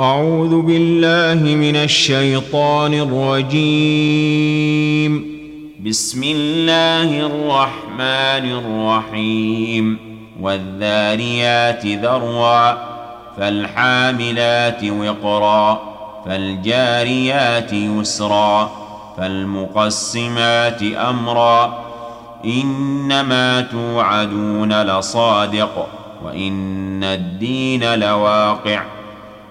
أعوذ بالله من الشيطان الرجيم. بسم الله الرحمن الرحيم. والذاريات ذروا فالحاملات وقرا فالجاريات يسرا فالمقسمات أمرا. إنما توعدون لصادق وإن الدين لواقع.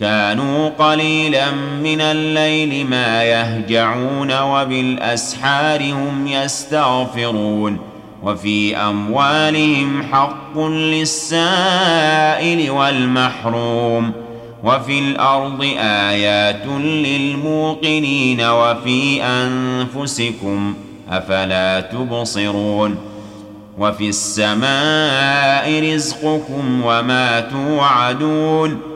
كانوا قليلا من الليل ما يهجعون وبالأسحار هم يستغفرون وفي أموالهم حق للسائل والمحروم وفي الأرض آيات للموقنين وفي أنفسكم أفلا تبصرون وفي السماء رزقكم وما توعدون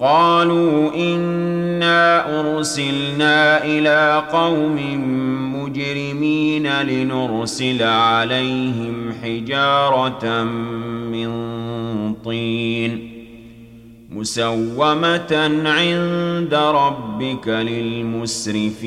قالوا إنا أرسلنا إلى قوم مجرمين لنرسل عليهم حجارة من طين مسومة عند ربك للمسرفين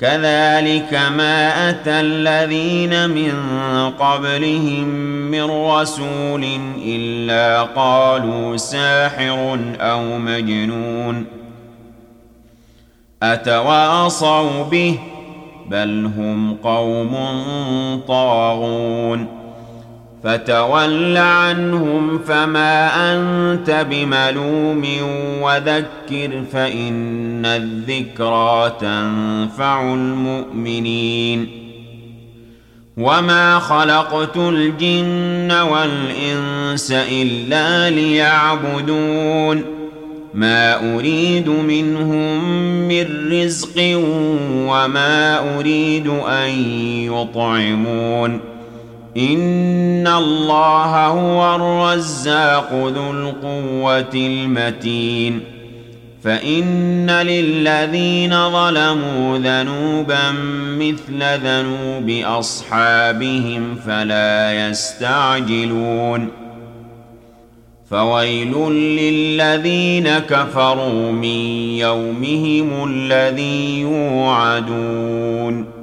كذلك ما أتى الذين من قبلهم من رسول إلا قالوا ساحر أو مجنون أتواصوا به بل هم قوم طاغون فتول عنهم فما أنت بملوم وذكر فإن الذكرى تنفع المؤمنين وما خلقت الجن والإنس إلا ليعبدون ما أريد منهم من رزق وما أريد أن يطعمون إن الله هو الرزاق ذو القوة المتين فإن للذين ظلموا ذنوبا مثل ذنوب أصحابهم فلا يستعجلون فويل للذين كفروا من يومهم الذي يوعدون